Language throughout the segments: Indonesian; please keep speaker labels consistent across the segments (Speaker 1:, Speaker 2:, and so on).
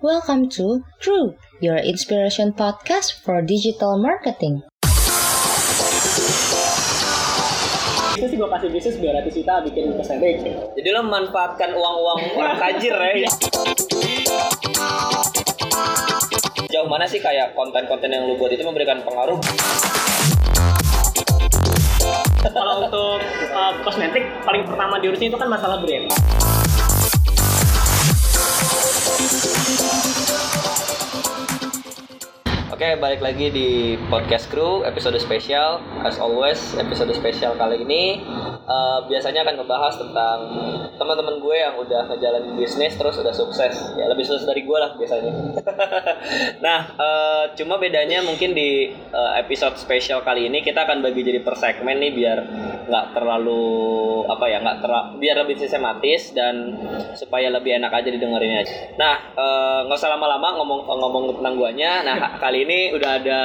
Speaker 1: Welcome to True, your inspiration podcast for digital marketing.
Speaker 2: itu sih gue kasih bisnis 200 juta bikin kosmetik
Speaker 3: Jadi lo memanfaatkan uang-uang orang tajir ya. Jauh mana sih kayak konten-konten yang lu buat itu memberikan pengaruh?
Speaker 2: kalau untuk uh, kosmetik paling pertama diurusin itu kan masalah brand
Speaker 3: Oke, balik lagi di podcast crew episode spesial. As always, episode spesial kali ini eh, biasanya akan ngebahas tentang teman-teman gue yang udah ngejalanin bisnis terus udah sukses. Ya lebih sukses dari gue lah biasanya. nah, eh, cuma bedanya mungkin di eh, episode spesial kali ini kita akan bagi jadi per segmen nih biar nggak terlalu apa ya nggak terlalu biar lebih sistematis dan supaya lebih enak aja didengerin aja. Nah, nggak usah lama-lama ngomong ngomong tentang guanya. Nah, kali ini udah ada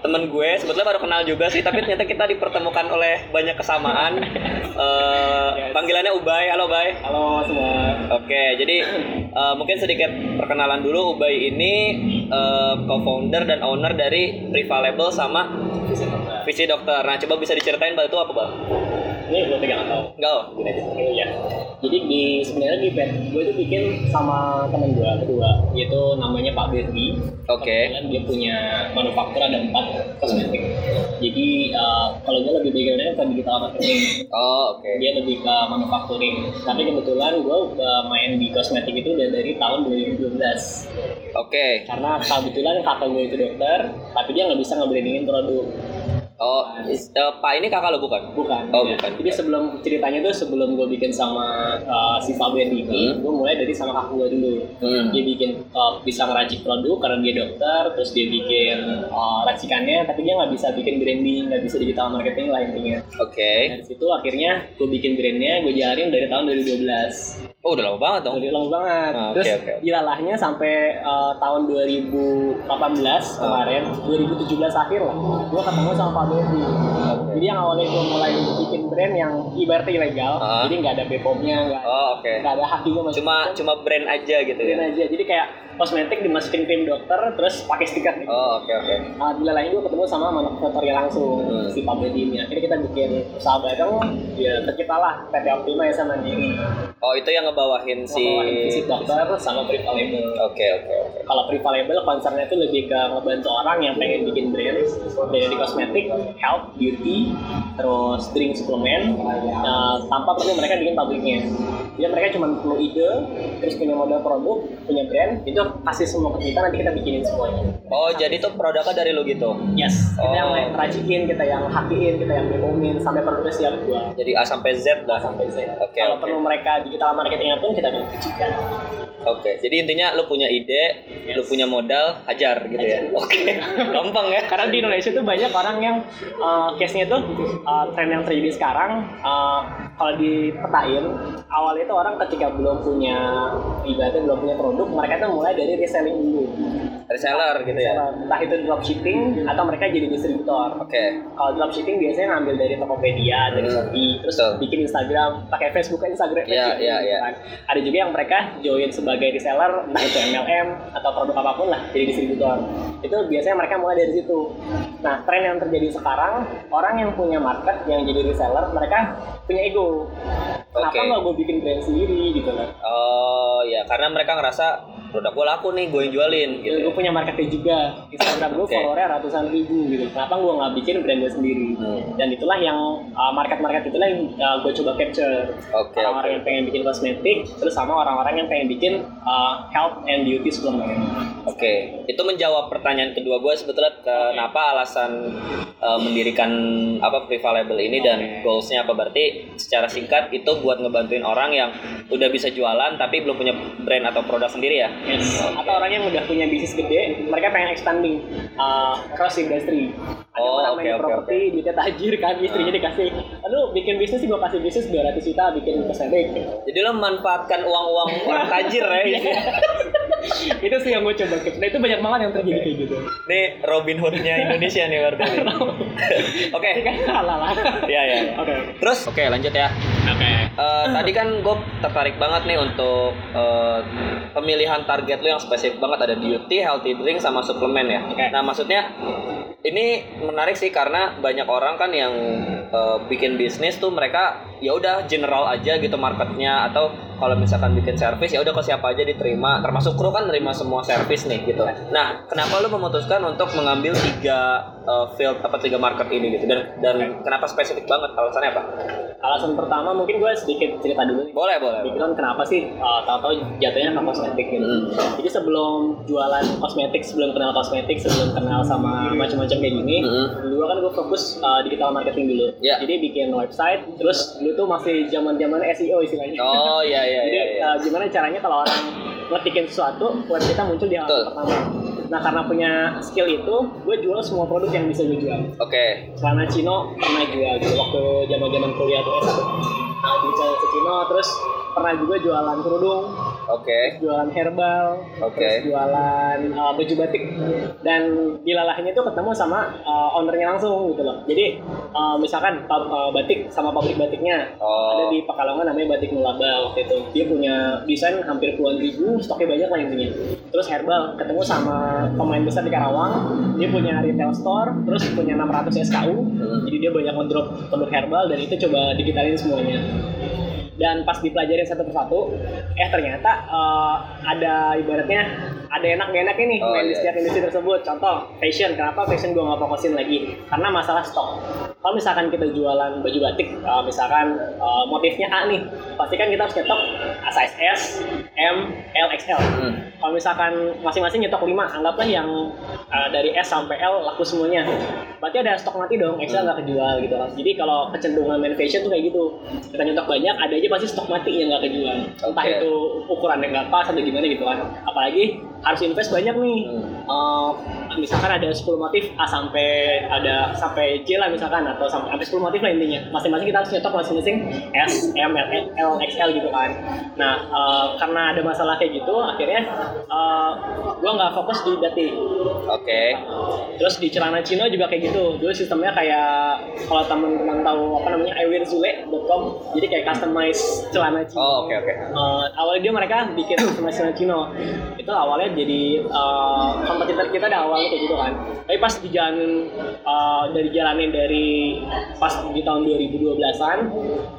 Speaker 3: temen gue sebetulnya baru kenal juga sih, tapi ternyata kita dipertemukan oleh banyak kesamaan. Eh, panggilannya Ubay. Halo, Ubay.
Speaker 2: halo semua
Speaker 3: Oke, jadi eh, mungkin sedikit perkenalan dulu. Ubay ini eh, co-founder dan owner dari Riva Label sama Visi Dokter. Nah, coba bisa diceritain Bang itu apa, Bang?
Speaker 2: Ini atau
Speaker 3: Enggak, oh.
Speaker 2: gini aja Oh, iya. jadi di sebenarnya di band gue itu bikin sama temen gue kedua yaitu namanya Pak Berdi
Speaker 3: Oke.
Speaker 2: Kebetulan dia punya manufaktur ada empat kosmetik jadi uh, kalau gue lebih backgroundnya ke digital marketing
Speaker 3: Oh, oke.
Speaker 2: dia lebih ke manufacturing tapi kebetulan gue udah main di kosmetik itu udah dari tahun 2012
Speaker 3: Oke.
Speaker 2: karena kebetulan kakak gue itu dokter tapi dia nggak bisa nge-brandingin produk
Speaker 3: Oh, is- eh, Pak ini kakak lo bukan?
Speaker 2: bukan
Speaker 3: Oh,
Speaker 2: ya.
Speaker 3: bukan.
Speaker 2: jadi sebelum ceritanya tuh sebelum gue bikin sama uh, si Fabian ini
Speaker 3: Hmm.
Speaker 2: gue mulai dari sama kakak gue dulu
Speaker 3: Hmm.
Speaker 2: dia bikin uh, bisa ngeracik produk karena dia dokter terus dia bikin uh, racikannya tapi dia nggak bisa bikin branding nggak bisa digital marketing lah intinya
Speaker 3: Oke.
Speaker 2: dari situ akhirnya gue bikin brandnya gue jalanin dari tahun 2012
Speaker 3: Oh, udah lama banget dong.
Speaker 2: Udah lama banget.
Speaker 3: Ah,
Speaker 2: Terus
Speaker 3: oke.
Speaker 2: dilalahnya sampai uh, tahun 2018 kemarin, 2017 akhir lah. Gue ketemu sama Pak Bebi. Jadi yang awalnya gue mulai bikin brand yang ibaratnya ilegal,
Speaker 3: Ah.
Speaker 2: jadi nggak ada BPOM-nya, nggak
Speaker 3: Oh, oke.
Speaker 2: nggak ada hak juga.
Speaker 3: Cuma cuma brand aja gitu
Speaker 2: brand
Speaker 3: ya.
Speaker 2: aja. Jadi kayak kosmetik dimasukin krim dokter, terus pakai stiker. Gitu.
Speaker 3: Oh, oke oke.
Speaker 2: Nah, dilalahin gue ketemu sama manufakturnya langsung
Speaker 3: Hmm.
Speaker 2: si Bebi ini. Akhirnya kita bikin usaha bareng, ya terciptalah PT Optima ya sama Mandiri.
Speaker 3: Oh, itu yang ngebawahin si
Speaker 2: Ngebawain visit dokter sama Priva Label.
Speaker 3: Oke, oke, oke.
Speaker 2: kalau Priva Label concernnya itu lebih ke ngebantu orang yang pengen bikin brand dari kosmetik, health, beauty, terus drink suplemen uh, tanpa perlu mereka bikin pabriknya. Jadi mereka cuma perlu ide, terus punya modal produk, punya brand, itu kasih semua ke kita nanti kita bikinin semuanya.
Speaker 3: Oh, jadi tuh produknya dari lo gitu.
Speaker 2: Yes, kita yang
Speaker 3: Oh.
Speaker 2: racikin, kita yang hakiin, kita yang demomin sampai produknya siap jual.
Speaker 3: Jadi A sampai Z lah.
Speaker 2: Sampai Z.
Speaker 3: Oke,
Speaker 2: Kalau
Speaker 3: oke.
Speaker 2: perlu mereka digital marketingnya pun kita bisa racikan.
Speaker 3: Oke, jadi intinya lu punya ide, lu punya modal, hajar gitu ya. Oke, gampang ya.
Speaker 2: Karena di Indonesia tuh banyak orang yang uh, case-nya tuh uh, tren yang terjadi sekarang uh, kalau dipetain awalnya itu orang ketika belum punya ibaratnya belum punya produk mereka tuh mulai dari reselling dulu
Speaker 3: reseller gitu ya.
Speaker 2: entah itu dropshipping atau mereka jadi distributor
Speaker 3: Oke.
Speaker 2: kalau dropshipping biasanya ngambil dari Tokopedia, dari
Speaker 3: Hmm,
Speaker 2: Shopee, terus
Speaker 3: betul.
Speaker 2: bikin Instagram, pakai Facebook Instagram.
Speaker 3: Iya,
Speaker 2: gitu
Speaker 3: iya, iya.
Speaker 2: kan. Ada juga yang mereka join sebagai reseller, entah itu MLM atau produk apa pun lah, jadi distributor. Itu biasanya mereka mulai dari situ. Nah, tren yang terjadi sekarang, orang yang punya market, yang jadi reseller, mereka punya ego. Kenapa
Speaker 3: Oke.
Speaker 2: nggak gue bikin brand sendiri gitu kan?
Speaker 3: Oh, ya karena mereka ngerasa produk gue laku nih, gue yang jualin gitu.
Speaker 2: gue punya marketnya juga Instagram gue
Speaker 3: Oke.
Speaker 2: followernya ratusan ribu gitu kenapa gue nggak bikin brand gue sendiri
Speaker 3: Hmm.
Speaker 2: dan itulah yang uh, market-market itulah yang uh, gue coba capture
Speaker 3: Oke,
Speaker 2: orang-orang
Speaker 3: oke.
Speaker 2: yang pengen bikin kosmetik terus sama orang-orang yang pengen bikin uh, health and beauty suplemen
Speaker 3: Oke, itu menjawab pertanyaan kedua gue sebetulnya kenapa alasan uh, mendirikan apa Priva Label ini dan goalsnya apa berarti secara singkat itu buat ngebantuin orang yang udah bisa jualan tapi belum punya brand atau produk sendiri ya.
Speaker 2: Yes. Atau orang yang udah punya bisnis gede, mereka pengen expanding uh, cross industry. Ada
Speaker 3: Oh,
Speaker 2: orang
Speaker 3: oke,
Speaker 2: main
Speaker 3: oke,
Speaker 2: properti, duitnya tajir kan, istrinya dikasih, aduh bikin bisnis sih gue kasih bisnis 200 juta, bikin kosmetik.
Speaker 3: Jadi lo memanfaatkan uang-uang orang tajir ya. gitu.
Speaker 2: itu sih yang gue coba. Nah itu banyak banget yang terjadi kayak gitu.
Speaker 3: Nih Robin Hood-nya Indonesia nih berarti. Oke.
Speaker 2: Ini halal lah.
Speaker 3: Iya, iya. iya.
Speaker 2: Oke.
Speaker 3: Terus oke lanjut ya.
Speaker 2: Oke.
Speaker 3: Eh, tadi kan gue tertarik banget nih untuk eh, pemilihan target lu yang spesifik banget ada beauty, healthy drink sama suplemen ya.
Speaker 2: Oke.
Speaker 3: Nah maksudnya ini menarik sih karena banyak orang kan yang eh, bikin bisnis tuh mereka ya udah general aja gitu marketnya atau kalau misalkan bikin servis ya udah ke siapa aja diterima termasuk kru kan nerima semua servis nih gitu. Nah kenapa lu memutuskan untuk mengambil tiga eh, field apa tiga market ini gitu dan dan kenapa spesifik banget alasannya apa?
Speaker 2: Alasan pertama mungkin gue sedikit cerita dulu nih.
Speaker 3: Boleh boleh.
Speaker 2: Pikiran kenapa sih uh, tahu-tahu jatuhnya ke kosmetik gitu.
Speaker 3: Hmm.
Speaker 2: Jadi sebelum jualan kosmetik, sebelum kenal kosmetik, sebelum kenal sama macam-macam kayak gini,
Speaker 3: Hmm.
Speaker 2: dulu kan gue fokus uh, digital marketing dulu.
Speaker 3: Ya.
Speaker 2: Jadi bikin website, terus dulu tuh masih zaman-zaman SEO istilahnya.
Speaker 3: Oh iya iya
Speaker 2: Jadi
Speaker 3: iya. iya.
Speaker 2: uh, gimana caranya kalau orang ngetikin sesuatu, web kita muncul di halaman pertama. Nah karena punya skill itu, gue jual semua produk yang bisa gue jual.
Speaker 3: Oke.
Speaker 2: Celana Cino pernah jual gitu waktu zaman-zaman kuliah tuh S1. Nah, celana Cino terus pernah juga jualan kerudung,
Speaker 3: Oke.
Speaker 2: jualan herbal,
Speaker 3: Oke.
Speaker 2: terus jualan uh, baju batik dan di lalahnya itu ketemu sama uh, ownernya langsung gitu loh. Jadi uh, misalkan pab- uh, batik sama pabrik batiknya
Speaker 3: Oh.
Speaker 2: ada di Pekalongan namanya Batik Nulaba waktu itu. Dia punya desain hampir puluhan ribu, stoknya banyak lah intinya. Terus herbal ketemu sama pemain besar di Karawang, dia punya retail store, terus punya 600 SKU.
Speaker 3: Hmm.
Speaker 2: Jadi dia banyak ngedrop produk herbal dan itu coba digitalin semuanya dan pas dipelajarin satu persatu eh ternyata eh, ada ibaratnya ada enak gak enaknya nih
Speaker 3: Oh,
Speaker 2: main di
Speaker 3: iya.
Speaker 2: setiap industri tersebut. Contoh fashion. Kenapa fashion gue nggak fokusin lagi? Karena masalah stok kalau misalkan kita jualan baju batik eh, misalkan eh, motifnya A nih pasti kan kita harus nyetok size S M L XL
Speaker 3: Hmm.
Speaker 2: kalau misalkan masing-masing nyetok 5 anggaplah yang uh, dari S sampai L laku semuanya. Berarti ada stok mati dong XL nggak kejual gitu kan. Jadi kalau kecenderungan main fashion tuh kayak gitu. Kita nyetok banyak ada aja pasti stok mati yang nggak kejual. Entah
Speaker 3: Oke.
Speaker 2: itu ukurannya nggak pas atau gimana gitu kan. Apalagi harus invest banyak nih. Uh, misalkan ada 10 motif A sampai ada sampai J lah misalkan atau sampai sampai 10 motif lah intinya. Masing-masing kita harus nyetok masing-masing S, M, L, L, XL gitu kan. Nah uh, karena ada masalah kayak gitu akhirnya uh, gue nggak fokus di batik
Speaker 3: Oke.
Speaker 2: terus di celana Cino juga kayak gitu. Dulu sistemnya kayak kalau teman-teman tahu apa namanya iwearzule.com jadi kayak customize celana Cino.
Speaker 3: Oh oke oke.
Speaker 2: Eh, awalnya dia mereka bikin customize celana Cino. Itu awalnya jadi eh, kompetitor kita ada awalnya kayak gitu kan. Tapi pas di jalan eh, dari jalanin dari pas di tahun 2012an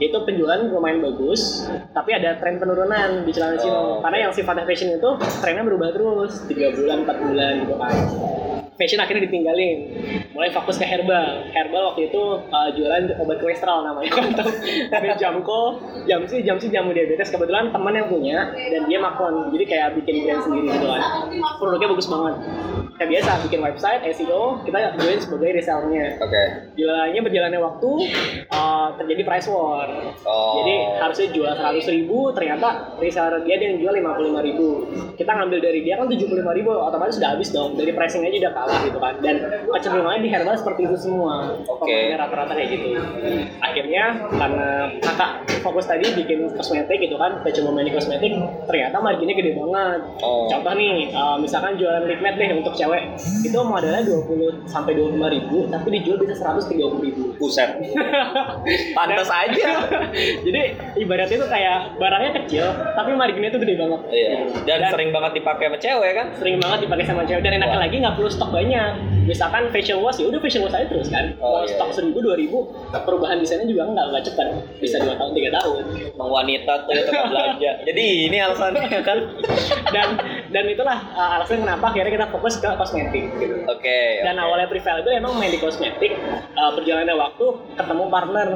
Speaker 2: itu penjualan lumayan bagus tapi ada tren penurunan di celana Cino.
Speaker 3: Oh,
Speaker 2: karena yang sifatnya fashion itu trennya berubah terus tiga bulan empat bulan gitu kan Thank you. Fashion akhirnya ditinggalin. Mulai fokus ke herbal. Herbal waktu itu uh, jualan obat kolesterol namanya. Atau jamko jamsi jamsi jamu diabetes. Kebetulan teman yang punya dan dia makon jadi kayak bikin brand sendiri gitu kan. Produknya bagus banget. Kayak biasa bikin website SEO kita join sebagai resellernya
Speaker 3: Oke.
Speaker 2: jualannya berjalannya waktu uh, terjadi price war.
Speaker 3: Oh.
Speaker 2: jadi harusnya jual 100 ribu, ternyata reseller dia dia yang jual 55 ribu. Kita ngambil dari dia kan 75 ribu, otomatis sudah habis dong. Dari pricing aja udah kalah gitu kan. Dan kecenderungannya di herbal seperti itu semua.
Speaker 3: Oke.
Speaker 2: Pokoknya rata-rata kayak gitu. Akhirnya karena kakak fokus tadi bikin kosmetik gitu kan, kita cuma main di kosmetik, ternyata marginnya gede banget.
Speaker 3: Oh.
Speaker 2: Contoh nih, uh, misalkan jualan lip matte deh untuk cewek, itu modalnya 20 sampai 25 ribu, tapi dijual bisa 130 ribu.
Speaker 3: Buset. Pantas aja.
Speaker 2: Jadi ibaratnya itu kayak barangnya kecil, tapi marginnya itu gede banget.
Speaker 3: Iya. Dan,
Speaker 2: Dan-
Speaker 3: sering banget dipakai sama cewek kan?
Speaker 2: Sering banget dipakai sama cewek dan enaknya
Speaker 3: Wah.
Speaker 2: lagi nggak perlu stok banyak. Misalkan facial wash ya udah facial wash aja terus kan.
Speaker 3: Oh,
Speaker 2: Mau
Speaker 3: iya,
Speaker 2: stok
Speaker 3: iya.
Speaker 2: seribu dua ribu, perubahan desainnya juga nggak nggak cepet. Bisa dua tahun tiga tahun.
Speaker 3: Emang wanita tuh tempat belanja. Jadi ini alasannya kan.
Speaker 2: Dan dan itulah uh, alasan kenapa akhirnya kita fokus ke kosmetik. Gitu.
Speaker 3: Oke.
Speaker 2: Dan
Speaker 3: oke.
Speaker 2: awalnya prevailable emang main di kosmetik, uh, berjalannya waktu ketemu partner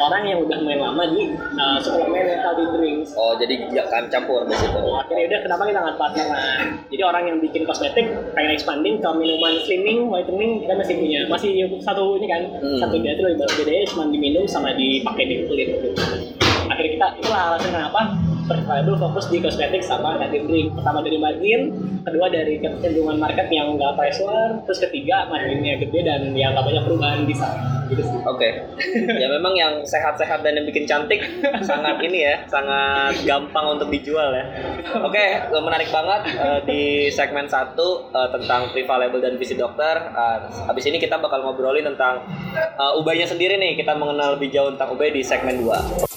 Speaker 2: orang yang udah main lama di uh, suplemen dan healthy drinks.
Speaker 3: Oh jadi jangan campur di situ.
Speaker 2: akhirnya udah kenapa kita nggak partneran jadi orang yang bikin kosmetik pengen expanding ke minuman slimming whitening kita masih punya masih satu ini kan
Speaker 3: Hmm.
Speaker 2: satu dia tuh bedanya cuma diminum sama dipakai di kulit gitu. akhirnya kita itulah alasan kenapa Survival fokus di kosmetik sama healthy drink pertama dari margin kedua dari kecenderungan market yang nggak war terus ketiga marginnya gede dan yang nggak banyak perubahan di sana gitu sih
Speaker 3: Oke. ya memang yang sehat-sehat dan yang bikin cantik sangat ini ya, sangat gampang untuk dijual ya. Oke, menarik banget eh, di segmen 1 eh, tentang Prevalable dan visi dokter. Eh, habis ini kita bakal ngobrolin tentang eh, Ubay-nya sendiri nih. Kita mengenal lebih jauh tentang Ubay di segmen 2.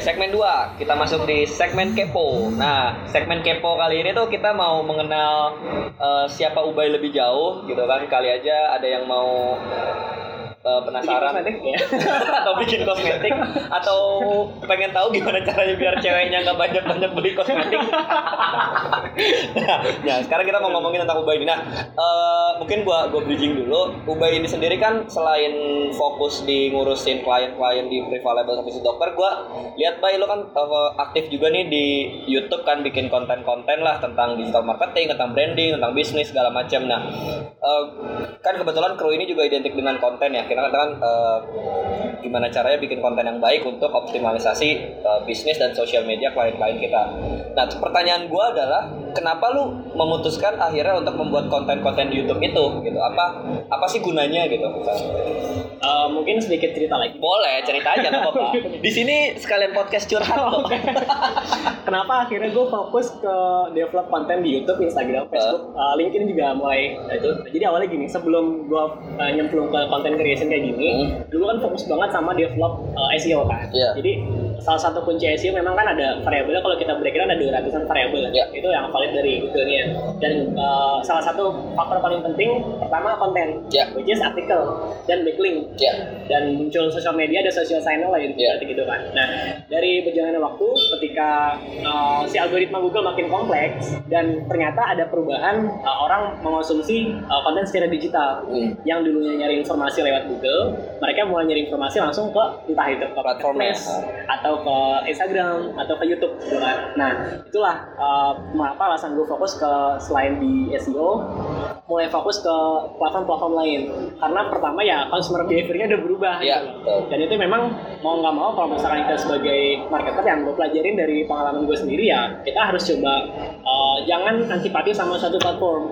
Speaker 3: Segmen 2. Kita masuk di segmen kepo. Nah, segmen kepo kali ini tuh kita mau mengenal eh, siapa Ubay lebih jauh gitu kan. Kali aja ada yang mau eh, penasaran
Speaker 2: ya.
Speaker 3: atau bikin kosmetik atau pengen tahu gimana caranya biar ceweknya nggak banyak-banyak beli kosmetik. nah, ya, sekarang kita mau ngomongin tentang Ubay ini. Nah, eh, mungkin gua gua bridging dulu. Ubay ini sendiri kan selain fokus di ngurusin klien-klien di Priva Label Service Dokter, gua lihat Bay lo kan eh, aktif juga nih di YouTube kan bikin konten-konten lah tentang digital marketing, tentang branding, tentang bisnis segala macam. Nah, eh, kan kebetulan kru ini juga identik dengan konten ya. Kita kan eh, gimana caranya bikin konten yang baik untuk optimalisasi eh, bisnis dan sosial media klien-klien kita. Nah, pertanyaan gua adalah kenapa lu memutuskan akhirnya untuk membuat konten-konten di YouTube itu gitu? Apa apa sih gunanya gitu?
Speaker 2: Eh, mungkin sedikit cerita lagi.
Speaker 3: Boleh cerita aja nggak apa-apa. Di sini sekalian podcast curhat kok.
Speaker 2: Kenapa akhirnya gue fokus ke develop konten di YouTube, Instagram, Facebook, uh, LinkedIn juga mulai itu. Jadi awalnya gini, sebelum gue uh, nyemplung ke content creation kayak gini,
Speaker 3: Hmm.
Speaker 2: dulu kan fokus banget sama develop uh, SEO kan.
Speaker 3: Iya.
Speaker 2: Jadi salah satu kunci SEO memang kan ada variabelnya kalau kita breakdown ada 200-an variabel
Speaker 3: Iya.
Speaker 2: itu yang valid dari Google-nya dan uh, salah satu faktor paling penting pertama konten
Speaker 3: Iya.
Speaker 2: which is artikel dan backlink
Speaker 3: Ya.
Speaker 2: Dan muncul sosial media ada social channel lain
Speaker 3: Iya.
Speaker 2: seperti gitu kan. Nah dari berjalannya waktu ketika uh, si algoritma Google makin kompleks dan ternyata ada perubahan uh, orang mengonsumsi uh, konten secara digital
Speaker 3: Hmm.
Speaker 2: yang dulunya nyari informasi lewat Google mereka mulai nyari informasi langsung ke entah itu ke. Marketplace atau ke Instagram atau ke YouTube gitu kan. Nah itulah uh, mengapa alasan gue fokus ke selain di SEO mulai fokus ke platform-platform lain karena pertama ya consumer behaviornya udah berubah
Speaker 3: Iya,
Speaker 2: gitu.
Speaker 3: betul.
Speaker 2: dan itu memang mau nggak mau kalau misalkan kita sebagai marketer yang gue pelajarin dari pengalaman gue sendiri ya kita harus coba uh, jangan antipati sama satu platform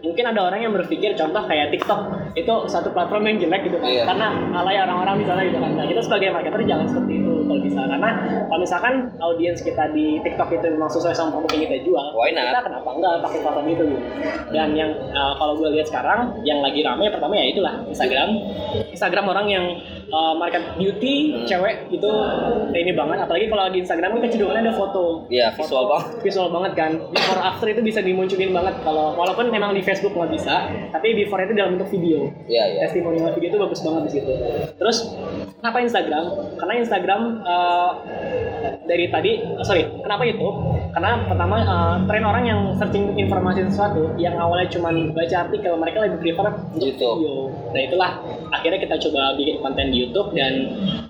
Speaker 2: mungkin ada orang yang berpikir contoh kayak TikTok itu satu platform yang jelek gitu kan
Speaker 3: Iya.
Speaker 2: karena alay orang-orang di sana gitu kan nah kita sebagai marketer jangan seperti itu kalau bisa karena kalau misalkan audiens kita di TikTok itu memang sesuai sama produk yang kita jual kita kenapa enggak pakai platform itu gitu. Dan yang uh, kalau gue lihat sekarang yang lagi rame pertama ya itulah Instagram. Instagram orang yang uh, market beauty
Speaker 3: Hmm.
Speaker 2: cewek itu ini banget apalagi kalau di Instagram kan kecenderungannya ada foto
Speaker 3: Iya, visual
Speaker 2: Foto,
Speaker 3: banget.
Speaker 2: visual banget kan before after itu bisa dimunculin banget kalau walaupun memang di Facebook nggak bisa tapi before itu dalam bentuk video
Speaker 3: Iya, iya.
Speaker 2: testimonial video itu bagus banget di situ. Terus kenapa Instagram? Karena Instagram eh, dari tadi, eh, sorry, kenapa YouTube? Karena pertama eh, tren orang yang searching informasi sesuatu yang awalnya cuma baca artikel, mereka lebih prefer untuk
Speaker 3: YouTube.
Speaker 2: video. Nah itulah akhirnya kita coba bikin konten di YouTube dan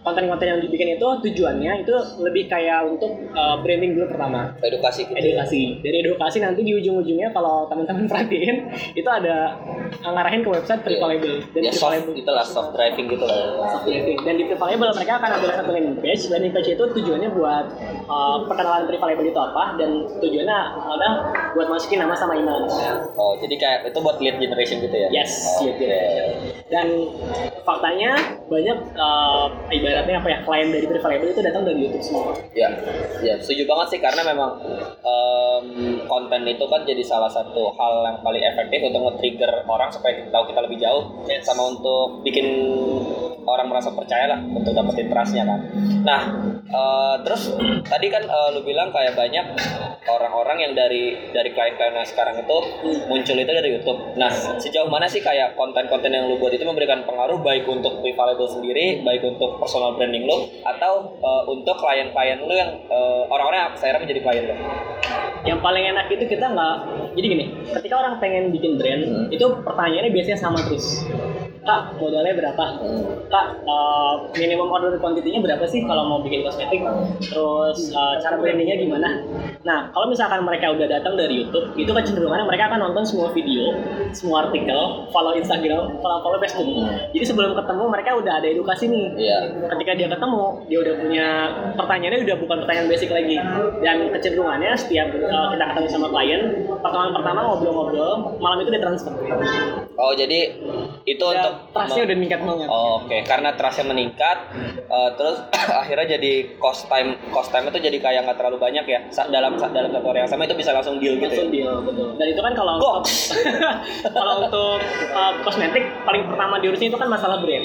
Speaker 2: konten-konten yang dibikin itu tujuannya itu lebih kayak untuk eh, branding dulu pertama
Speaker 3: Edukasi gitu.
Speaker 2: edukasi dari edukasi nanti di ujung-ujungnya kalau teman-teman perhatiin itu ada ngarahin ke website Trivalable dan
Speaker 3: Ya soft gitu lah, soft driving gitu lah.
Speaker 2: soft driving. dan di Trivalable mereka akan ada satu landing page landing page itu tujuannya buat uh, perkenalan Trivalable itu apa? Dan tujuannya ada buat masukin nama sama email.
Speaker 3: Oh, jadi kayak itu buat lead generation gitu ya?
Speaker 2: Yes,
Speaker 3: Oh,
Speaker 2: lead generation. dan faktanya banyak uh, ibaratnya apa ya klien dari Trivalable itu datang dari YouTube semua.
Speaker 3: Ya, ya setuju banget sih karena memang em, konten itu kan jadi salah satu hal yang paling efektif untuk nge-trigger orang supaya kita tahu kita lebih jauh sama untuk bikin orang merasa percaya lah untuk dapetin trustnya kan. Nah, eh, terus tadi kan eh, lu bilang kayak banyak orang-orang yang dari dari klien-klien yang sekarang itu muncul itu dari YouTube. Nah, sejauh mana sih kayak konten-konten yang lu buat itu memberikan pengaruh baik untuk Prevalable sendiri, baik untuk personal branding lu atau eh, untuk klien-klien lu yang orang-orang yang akhirnya menjadi klien lu?
Speaker 2: Yang paling enak itu kita nggak jadi gini ketika orang pengen bikin brand
Speaker 3: Hmm.
Speaker 2: itu pertanyaannya biasanya sama terus kak modalnya berapa?
Speaker 3: Hmm.
Speaker 2: kak eh, minimum order quantity-nya berapa sih kalau mau bikin kosmetik? Terus eh, cara brandingnya gimana? Nah kalau misalkan mereka udah datang dari YouTube itu kecenderungannya mereka akan nonton semua video semua artikel follow Instagram follow follow Facebook. Jadi sebelum ketemu mereka udah ada edukasi nih.
Speaker 3: Iya.
Speaker 2: ketika dia ketemu dia udah punya pertanyaannya udah bukan pertanyaan basic lagi. Dan kecenderungannya setiap uh, kita ketemu sama klien pertemuan pertama ngobrol-ngobrol malam itu ditransfer
Speaker 3: Oh, jadi itu untuk
Speaker 2: trustnya udah meningkat banget.
Speaker 3: Oh, Oke, karena trustnya meningkat, eh, terus akhirnya jadi cost time cost time itu jadi kayak nggak terlalu banyak ya. Dalam dalam satu hari yang sama itu bisa langsung deal gitu
Speaker 2: langsung
Speaker 3: ya.
Speaker 2: deal betul. Dan itu kan kalau untuk kalau untuk uh, kosmetik paling pertama diurusin itu kan masalah brand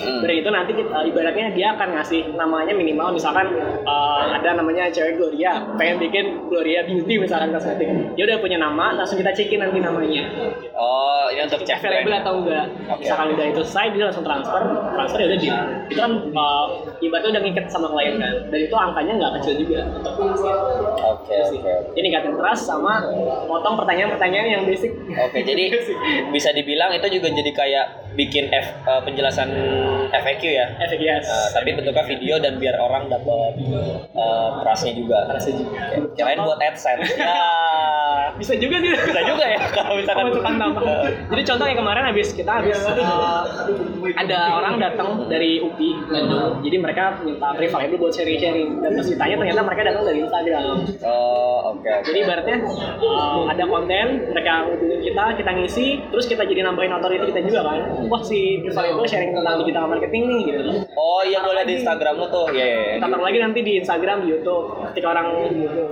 Speaker 3: Hmm.
Speaker 2: Dari itu nanti kita, ibaratnya dia akan ngasih namanya minimal misalkan uh, ada namanya cewek Gloria, pengen bikin Gloria Beauty misalkan kosmetik. Dia udah punya nama, langsung kita cekin nanti namanya.
Speaker 3: Oh, ini untuk cek
Speaker 2: Available
Speaker 3: brand.
Speaker 2: atau enggak.
Speaker 3: Oke.
Speaker 2: Misalkan udah itu selesai dia langsung transfer, transfer ya udah di itu kan uh, ibaratnya udah ngikat sama klien kan. Dan itu angkanya nggak kecil juga.
Speaker 3: Oke,
Speaker 2: Itu sih.
Speaker 3: oke.
Speaker 2: Jadi ningkatin trust sama motong pertanyaan-pertanyaan yang basic.
Speaker 3: Oke, jadi bisa dibilang itu juga jadi kayak bikin F, eh, penjelasan FAQ ya.
Speaker 2: efek yes.
Speaker 3: Eh, tapi bentuknya video dan biar orang dapat uh, trustnya juga.
Speaker 2: Trustnya juga.
Speaker 3: Kirain buat AdSense. ya.
Speaker 2: bisa juga sih.
Speaker 3: Bisa juga ya kalau misalkan
Speaker 2: Pemasukan tambah. Jadi contoh yang kemarin habis kita habis uh, ada orang datang dari UPI Bandung. Jadi mereka minta available buat sharing-sharing dan pas ditanya ternyata mereka datang dari Instagram.
Speaker 3: Oh, oke. oke.
Speaker 2: Jadi ibaratnya uh, ada konten, mereka ngubungin kita, kita ngisi, terus kita jadi nambahin authority kita juga kan. Wah si Valuable sharing tentang digital marketing nih gitu.
Speaker 3: Oh iya gue liat di Instagram lu tuh. Iya.
Speaker 2: Kita taruh lagi nanti di Instagram, di YouTube. Ketika orang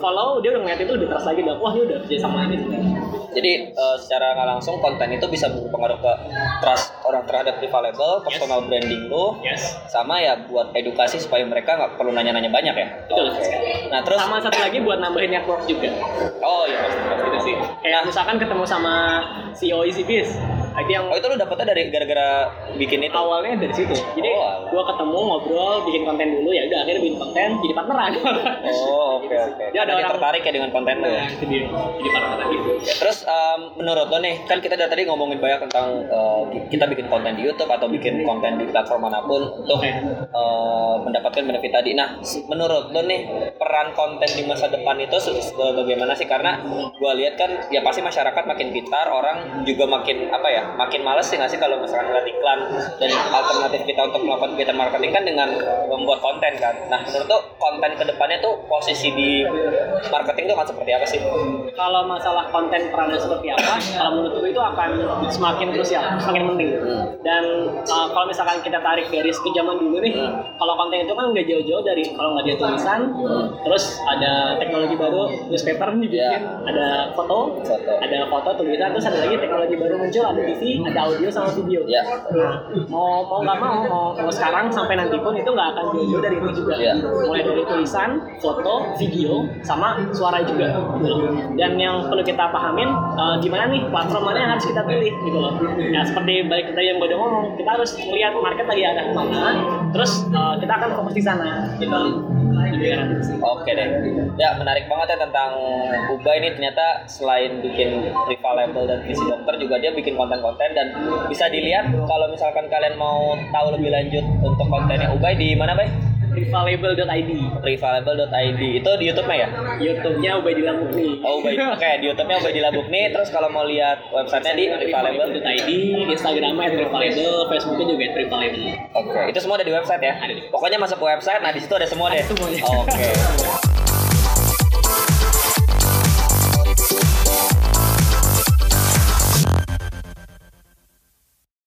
Speaker 2: follow, dia udah ngeliat itu lebih trust lagi. Wah dia udah kerja sama ini.
Speaker 3: Jadi eh, secara nggak langsung konten itu bisa berpengaruh ke trust orang terhadap Rivalable, personal branding lu,
Speaker 2: Yes.
Speaker 3: sama ya buat edukasi supaya mereka nggak perlu nanya-nanya banyak ya.
Speaker 2: Betul.
Speaker 3: Oke. Nah terus,
Speaker 2: Sama satu lagi buat nambahin network juga.
Speaker 3: oh iya pasti pasti.
Speaker 2: Gitu sih. Kayak misalkan ketemu sama CEO EasyBiz. Itu yang
Speaker 3: Oh itu lu dapetnya dari gara-gara bikin itu?
Speaker 2: awalnya dari situ. Jadi
Speaker 3: Oh,
Speaker 2: gua ketemu ngobrol, bikin konten dulu ya udah akhirnya bikin konten jadi partneran.
Speaker 3: Oh oke oke.
Speaker 2: Dia ada orang-
Speaker 3: tertarik ya dengan konten lu ya.
Speaker 2: Nah, itu dia jadi partneran gitu.
Speaker 3: Ya, Terus em, menurut lo nih, kan kita dari tadi ngomongin banyak tentang eh, kita bikin konten di YouTube atau bikin konten di platform mana pun
Speaker 2: untuk
Speaker 3: eh, mendapatkan benefit tadi. Nah, menurut lo nih peran konten di masa depan itu bagaimana sih? Karena gua lihat kan ya pasti masyarakat makin pintar, orang juga makin apa ya, makin males sih nggak sih kalau misalkan ngeliat iklan dan alternatif kita untuk melakukan kegiatan marketing kan dengan membuat konten kan. Nah, menurut lo konten ke depannya tuh posisi di marketing itu akan seperti apa sih?
Speaker 2: Kalau masalah konten perannya seperti apa, kalau menurut gue itu akan semakin krusial, semakin penting.
Speaker 3: Hmm.
Speaker 2: Dan uh, kalau misalkan kita tarik garis ke zaman dulu nih, kalau konten itu kan nggak jauh-jauh dari kalau nggak dia tulisan, terus ada teknologi baru, newspaper dibikin,
Speaker 3: Ya.
Speaker 2: ada foto,
Speaker 3: Foto.
Speaker 2: ada foto tulisan, terus ada lagi teknologi baru muncul, ada TV, ada audio sama video.
Speaker 3: Ya.
Speaker 2: Nah, mau mau nggak mau, mau, mau sekarang sampai nanti pun itu nggak akan jauh-jauh dari itu juga.
Speaker 3: Iya.
Speaker 2: Mulai dari tulisan, foto, video, sama suara juga. Dan yang perlu kita pahamin, eh, gimana nih platform mana yang harus kita pilih gitu loh. Ya seperti balik tadi yang gue udah ngomong, kita harus melihat market lagi ada ke mana, terus eh, kita akan fokus di sana gitu.
Speaker 3: Oke deh. Ya menarik banget ya tentang Ubay ini ternyata selain bikin rivalable dan visi dokter juga dia bikin konten-konten dan bisa dilihat kalau misalkan kalian mau tahu lebih lanjut untuk kontennya Ubay di mana Bay?
Speaker 2: Rivalable.id
Speaker 3: rivalable.id itu di YouTube-nya ya?
Speaker 2: YouTube-nya Ubay Dilamuk nih.
Speaker 3: Oh Ubay. Oke, di YouTube-nya Ubay Dilabuk nih. Terus kalau mau lihat websitenya di rivalable.
Speaker 2: Rivalable.id, Instagramnya @rivalable, Facebooknya juga @rivalable.
Speaker 3: Oke, itu semua ada di website ya?
Speaker 2: Ada di-
Speaker 3: Pokoknya masuk ke website, nah di situ ada semua deh. Oke.